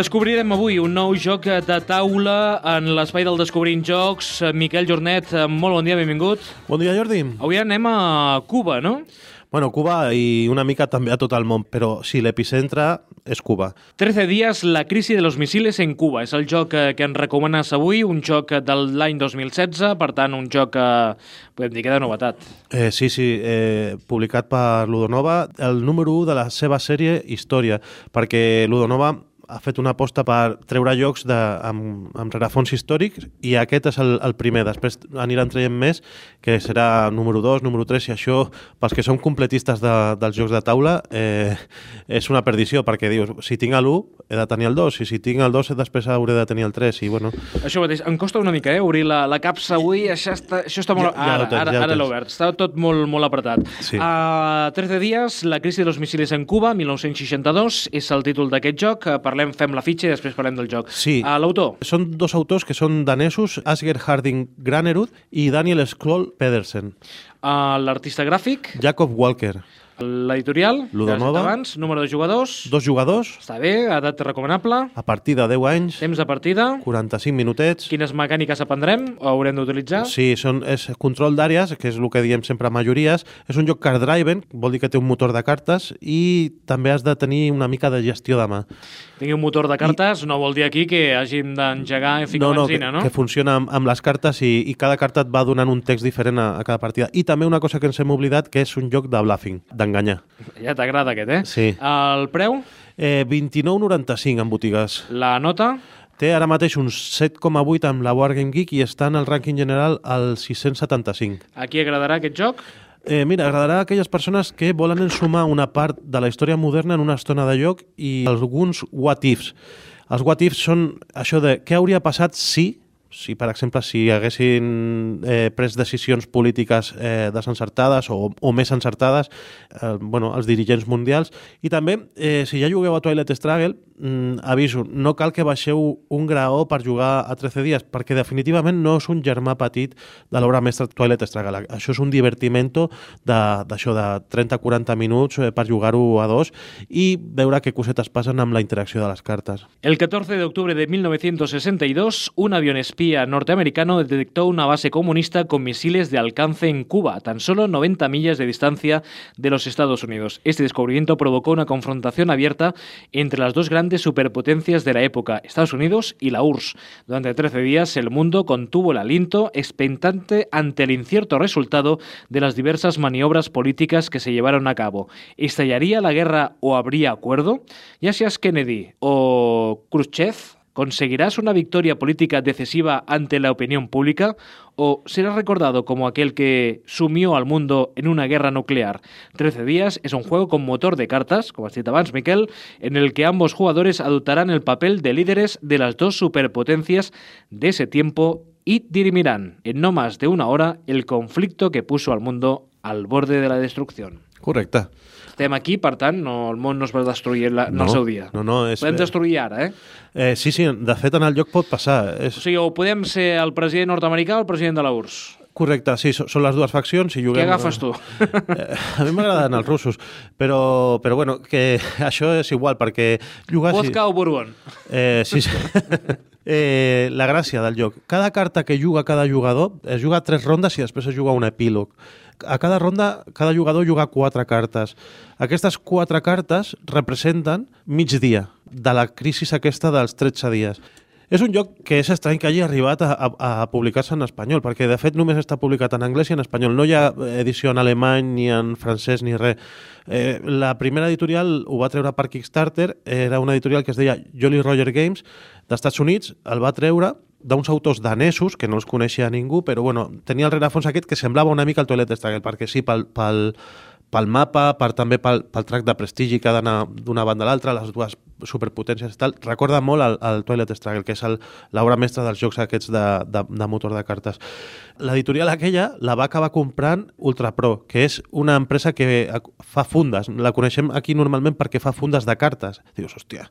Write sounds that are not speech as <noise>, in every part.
Descobrirem avui un nou joc de taula en l'espai del Descobrint Jocs. Miquel Jornet, molt bon dia, benvingut. Bon dia, Jordi. Avui anem a Cuba, no? Bueno, Cuba i una mica també a tot el món, però sí, l'epicentre és Cuba. 13 dies, la crisi de los misiles en Cuba. És el joc que, que ens recomanes avui, un joc de l'any 2016, per tant, un joc que podem dir que de novetat. Eh, sí, sí, eh, publicat per Ludonova, el número 1 de la seva sèrie Història, perquè Ludonova ha fet una aposta per treure jocs de, amb, amb rerefons històrics i aquest és el, el primer. Després aniran traient més, que serà número 2, número 3, i això, pels que som completistes de, dels jocs de taula, eh, és una perdició, perquè dius, si tinc l'1, he de tenir el 2, i si tinc el 2, després hauré de tenir el 3, i bueno... Això mateix, em costa una mica, eh, obrir la, la capsa avui, això està, això està molt... Ja- ja ara, tens, ara, ja ara l'he obert, està tot molt, molt apretat. Sí. A 13 dies, la crisi de los misiles en Cuba, 1962, és el títol d'aquest joc. Eh, Parlem, fem la fitxa i després parlem del joc. Sí. A L'autor? Són dos autors que són danesos, Asger Harding Granerud i Daniel Skroll Pedersen. A L'artista gràfic? Jacob Walker. L'editorial? Has dit Abans, número de jugadors? Dos jugadors, Està bé, edat recomanable. a partir de 10 anys, Temps de partida. 45 minutets. Quines mecàniques aprendrem o haurem d'utilitzar? Sí, són, és control d'àrees, que és el que diem sempre a majories. És un joc card-driven, vol dir que té un motor de cartes i també has de tenir una mica de gestió de mà. Tingui un motor de cartes, no vol dir aquí que hàgim d'engegar i ficar no, no, benzina, que, no? que funciona amb, amb les cartes i, i cada carta et va donant un text diferent a, a cada partida. I també una cosa que ens hem oblidat, que és un joc de bluffing, d'enganyar. Ja t'agrada aquest, eh? Sí. El preu, Eh, 29,95 en botigues. la nota, Té ara mateix un 7,8 amb la Wargame Geek i està en el rànquing general al 675. a qui agradarà aquest joc? Eh, mira, agradarà a aquelles persones que volen ensumar una part de la història moderna en una estona de joc i alguns what ifs. Els what ifs són això de què hauria passat si, si per exemple, si haguessin eh, pres decisions polítiques eh, desencertades o, o més encertades, eh, bueno, els dirigents mundials. I també, eh, si ja jugueu a Twilight Struggle, mm, aviso, no cal que baixeu un graó per jugar a 13 dies, perquè definitivament no és un germà petit de l'obra mestra Twilight Struggle. Això és un divertimento d'això de, de 30-40 minuts eh, per jugar-ho a dos i veure què cosetes passen amb la interacció de les cartes. El 14 de octubre de 1962, un avión norteamericano detectó una base comunista con misiles de alcance en Cuba, tan solo 90 millas de distancia de los Estados Unidos. Este descubrimiento provocó una confrontación abierta entre las dos grandes superpotencias de la época, Estados Unidos y la URSS. Durante 13 días, el mundo contuvo el aliento expectante ante el incierto resultado de las diversas maniobras políticas que se llevaron a cabo. ¿Estallaría la guerra o habría acuerdo? Ya seas Kennedy o Khrushchev, ¿conseguirás una victoria política decisiva ante la opinión pública? ¿O serás recordado como aquel que sumió al mundo en una guerra nuclear? 13 días es un juego con motor de cartas, como has dit abans, Miquel, en el que ambos jugadores adoptarán el papel de líderes de las dos superpotencias de ese tiempo y dirimirán en no más de una hora el conflicto que puso al mundo al borde de la destrucción. Correcte. Estem aquí, per tant, no, el món no es va destruir la, en No, el seu dia. no, no, és- Podem destruir ara, eh? Eh, sí, sí, de fet en el joc pot passar. És... O sigui, o podem ser el president nord-americà o el president de la URSS. Correcte, sí, són les dues faccions. Si Què juguem... agafes tu? Eh, a mi m'agraden els russos, però, però bueno, que <laughs> això és igual, perquè jugar... Vodka o Bourbon? Eh, sí, sí. <laughs> eh, la gràcia del joc. Cada carta que juga cada jugador es juga tres rondes i després es juga un epílog. A cada ronda, cada jugador juga quatre cartes. Aquestes quatre cartes representen mig dia de la crisi aquesta dels 13 dies. És un joc que és estrany que hagi arribat a, a, a publicar-se en espanyol, perquè de fet només està publicat en anglès i en espanyol. No hi ha edició en alemany, ni en francès, ni res. Eh, la primera editorial ho va treure per Kickstarter, era una editorial que es deia Jolly Roger Games, d'Estats Units, el va treure d'uns autors danesos, que no els coneixia ningú, però bueno, tenia el rerefons aquest que semblava una mica el Toilet Struggle, perquè sí, pel, pel mapa, per, també pel, pel track de prestigi que ha d'anar d'una banda a l'altra, les dues superpotències i tal, recorda molt el, el Twilight Struggle, que és l'obra mestra dels jocs aquests de, de, de motor de cartes. L'editorial aquella la va acabar comprant Ultra Pro, que és una empresa que fa fundes. La coneixem aquí normalment perquè fa fundes de cartes. Dius, hòstia,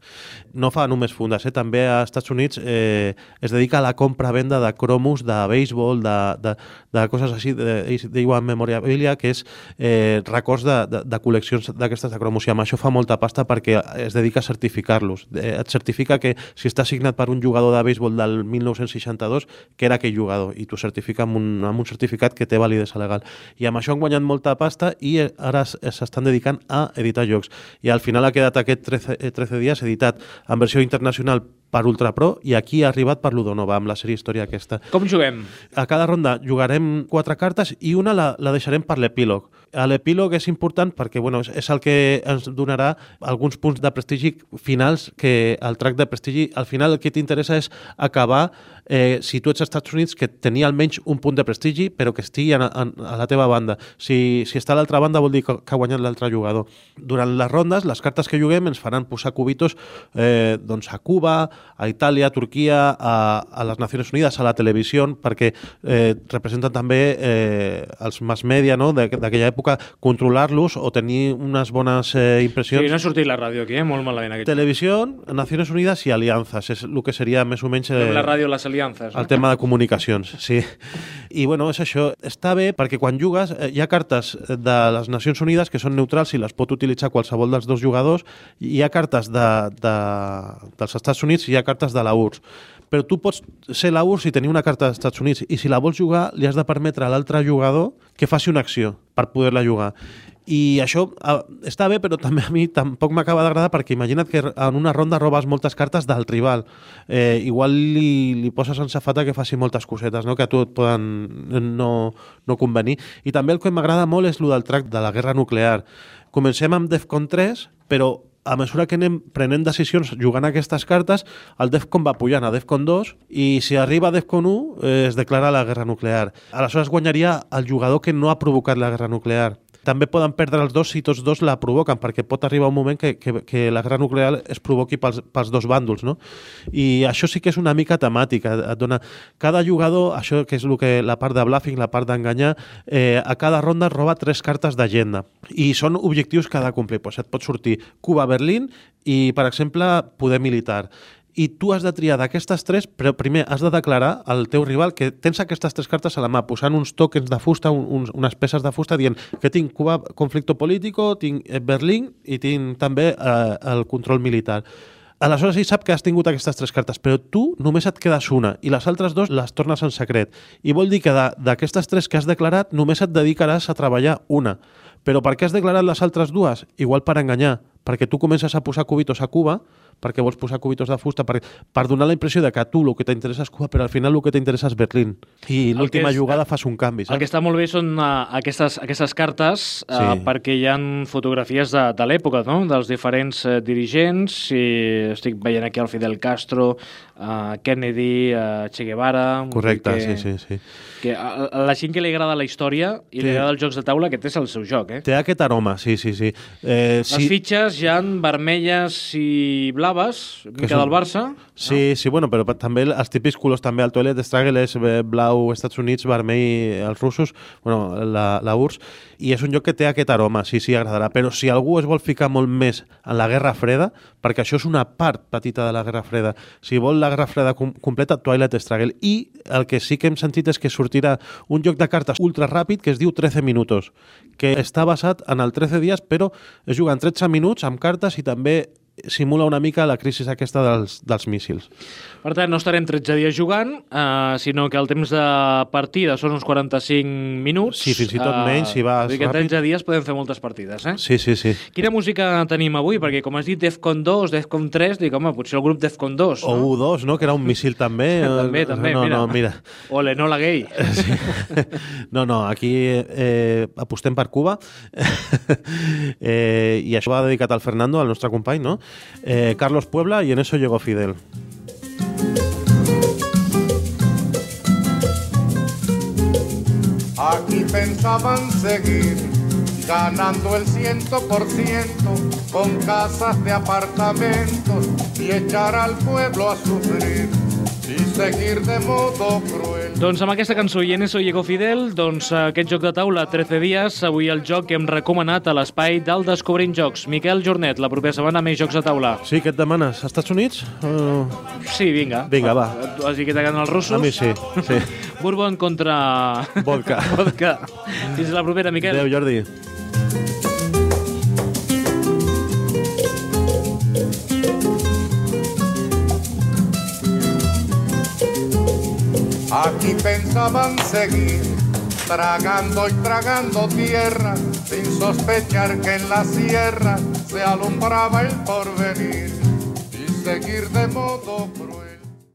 no fa només fundes, eh? també a Estats Units eh, es dedica a la compra-venda de cromos, de béisbol, de, de, de coses així, de One Memorabilia, que és eh, records de, de, de col·leccions d'aquestes de cromos i amb això fa molta pasta perquè es dedica a certificar-los. Eh, Et certifica que si està signat per un jugador de béisbol del 1962, que era aquell jugador, i t'ho certifica amb un, amb un certificat que té validesa legal. I amb això han guanyat molta pasta i eh, ara s- s'estan dedicant a editar jocs. I al final ha quedat aquest 13, eh, 13 dies editat en versió internacional per Ultra Pro i aquí ha arribat per Ludonova, amb la sèrie història aquesta. Com juguem? A cada ronda jugarem quatre cartes i una la, la deixarem per l'epílog. A L'epílog és important perquè bueno, és, és el que ens donarà alguns punts de prestigi finals que el track de prestigi, al final el que t'interessa és acabar, eh, si tu ets als Estats Units, que tenia almenys un punt de prestigi, però que estigui en, en, a la teva banda. Si, si està a l'altra banda vol dir que, que ha guanyat l'altre jugador. Durant les rondes, les cartes que juguem ens faran posar cubitos eh, doncs a Cuba, a Itàlia, a Turquia, a, a les Nacions Unides, a la televisió, perquè eh, representen també eh, els mass media no? de- d'aquella època, controlar-los o tenir unes bones eh, Sí, impressions. no ha sortit la ràdio aquí, eh? molt malament. Aquest. Televisió, Nacions Unides i aliances, és el que seria més o menys... Fem la ràdio les aliances. No? El tema de comunicacions, sí. I bueno, és això. Està bé perquè quan jugues eh, hi ha cartes de les Nacions Unides que són neutrals i les pot utilitzar qualsevol dels dos jugadors. i Hi ha cartes de, de, dels Estats Units hi ha cartes de la URSS. Però tu pots ser la URSS i tenir una carta dels Estats Units i si la vols jugar li has de permetre a l'altre jugador que faci una acció per poder-la jugar. I això eh, està bé, però també a mi tampoc m'acaba d'agradar perquè imagina't que en una ronda robes moltes cartes del rival. Eh, igual li, li poses en safata que faci moltes cosetes no? que a tu et poden no, no convenir. I també el que m'agrada molt és el del track de la guerra nuclear. Comencem amb Defcon 3, però a mesura que anem prenent decisions jugant aquestes cartes, el DEFCON va pujant a DEFCON 2 i si arriba a DEFCON 1 eh, es declara la guerra nuclear. Aleshores guanyaria el jugador que no ha provocat la guerra nuclear. També poden perdre els dos si tots dos la provoquen, perquè pot arribar un moment que, que, que la guerra nuclear es provoqui pels, pels dos bàndols, no? I això sí que és una mica temàtica. Et dona... Cada jugador, això que és el que, la part de bluffing, la part d'enganyar, eh, a cada ronda roba tres cartes d'agenda. I són objectius que ha de complir. Pues et pot sortir Cuba-Berlín i, per exemple, poder militar i tu has de triar d'aquestes tres, però primer has de declarar al teu rival que tens aquestes tres cartes a la mà, posant uns tokens de fusta, un, uns, unes peces de fusta, dient que tinc Cuba conflicto político, tinc eh, Berlín i tinc també eh, el control militar. Aleshores ell sap que has tingut aquestes tres cartes, però tu només et quedes una i les altres dues les tornes en secret. I vol dir que d'aquestes tres que has declarat només et dedicaràs a treballar una. Però per què has declarat les altres dues? Igual per enganyar, perquè tu comences a posar cubitos a Cuba, perquè vols posar cubitos de fusta, per, per donar la impressió de que tu el que t'interessa és Cuba, però al final el que t'interessa és Berlín. I l'última que jugada fas un canvi, El que saps? està molt bé són uh, aquestes, aquestes cartes uh, Sí. perquè hi han fotografies de, de l'època, no? dels diferents uh, dirigents. I estic veient aquí el Fidel Castro, uh, Kennedy, uh, Che Guevara... Correcte, que, sí, sí, sí. Que a, a la gent que li agrada la història i Sí. li agrada els jocs de taula, aquest és el seu joc, eh? Té aquest aroma, sí, sí, sí. Eh, Les fitxes ja han vermelles i blaves, mica són- del Barça. Sí, sí, bueno, però també els típics colors, també el Toilet Struggle és eh, blau Estats Units, vermell els russos, bueno, la, la URSS, i és un joc que té aquest aroma, sí, sí, agradarà, però si algú es vol ficar molt més en la Guerra Freda, perquè això és una part petita de la Guerra Freda, si vol la Guerra Freda com completa, Twilight Struggle, i el que sí que hem sentit és que sortirà un joc de cartes ultra ràpid que es diu 13 minutos, que està basat en el 13 dies, però es juga en 13 minuts amb cartes i també simula una mica la crisi aquesta dels, dels míssils. Per tant, no estarem 13 dies jugant, uh, sinó que el temps de partida són uns 45 minuts. Sí, fins i tot menys, si vas ràpid. 13 dies podem fer moltes partides, eh? Sí, sí, sí. Quina música tenim avui? Perquè, com has dit, Defcon 2, Defcon 3, dic, home, potser el grup Defcon 2, O no? U2, no? Que era un míssil també. <laughs> també, també, no, mira. No, mira. O l'Enola Gay. Sí. No, no, aquí eh, apostem per Cuba <laughs> eh, i això va dedicat al Fernando, al nostre company, no? Eh, Carlos Puebla i en eso llegó Fidel. Aquí pensaban seguir ganando el ciento por ciento con casas de apartamentos y echar al pueblo a sufrir seguir de modo cruel. Doncs amb aquesta cançó i en eso llegó Fidel, doncs aquest joc de taula 13 dies, avui el joc que hem recomanat a l'espai del Descobrint Jocs. Miquel Jornet, la propera setmana més jocs de taula. Sí, què et demanes? Estats Units? Uh, Sí, vinga. Vinga, va. Has dit que t'agraden els russos? a mi sí, sí. <laughs> Bourbon contra... Vodka. <laughs> Vodka. <laughs> Fins la propera, Miquel. Adéu, Jordi. Aquí pensaban seguir, tragando y tragando tierra, sin sospechar que en la sierra se alumbraba el porvenir y seguir de modo cruel.